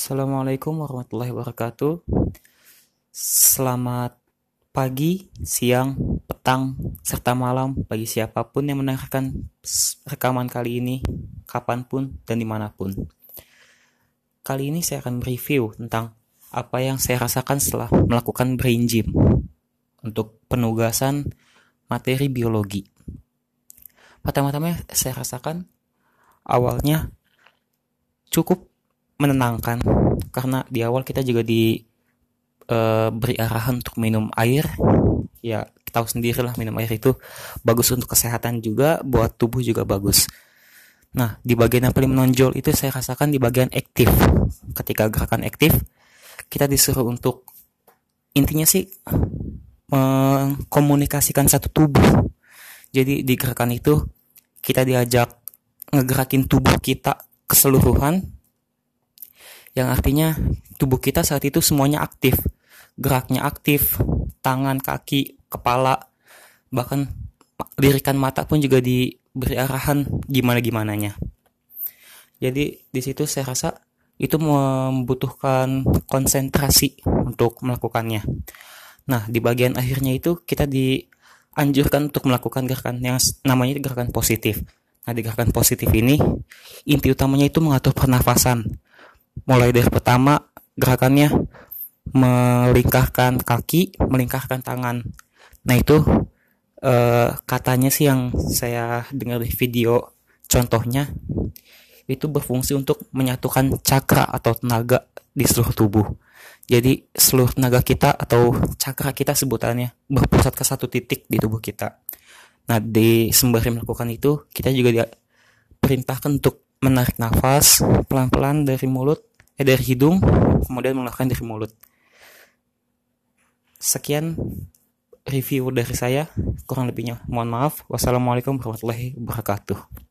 Assalamualaikum warahmatullahi wabarakatuh. Selamat pagi, siang, petang, serta malam bagi siapa pun yang mendengarkan rekaman kali ini, kapan pun dan di mana pun. Kali ini saya akan review tentang apa yang saya rasakan setelah melakukan brain gym untuk penugasan materi biologi. Pertama-tama saya rasakan awalnya cukup menenangkan. Karena di awal kita juga di uh, beri arahan untuk minum air. Ya tahu sendiri lah minum air itu bagus untuk kesehatan juga buat tubuh juga bagus. Nah di bagian yang paling menonjol itu saya rasakan di bagian aktif. Ketika gerakan aktif kita disuruh untuk intinya sih mengkomunikasikan satu tubuh. Jadi di gerakan itu kita diajak ngegerakin tubuh kita keseluruhan yang artinya tubuh kita saat itu semuanya aktif, geraknya aktif, tangan, kaki, kepala, bahkan lirikan mata pun juga diberi arahan gimana-gimananya. Jadi di situ saya rasa itu membutuhkan konsentrasi untuk melakukannya. Nah, di bagian akhirnya itu kita dianjurkan untuk melakukan gerakan yang namanya gerakan positif. Nah, di gerakan positif ini inti utamanya itu mengatur pernafasan mulai dari pertama gerakannya melingkarkan kaki, melingkarkan tangan. Nah itu uh, katanya sih yang saya dengar di video contohnya itu berfungsi untuk menyatukan cakra atau tenaga di seluruh tubuh. Jadi seluruh tenaga kita atau cakra kita sebutannya berpusat ke satu titik di tubuh kita. Nah di sembari melakukan itu kita juga diperintahkan untuk menarik nafas pelan-pelan dari mulut eh dari hidung kemudian mengeluarkan dari mulut. Sekian review dari saya kurang lebihnya. Mohon maaf. Wassalamualaikum warahmatullahi wabarakatuh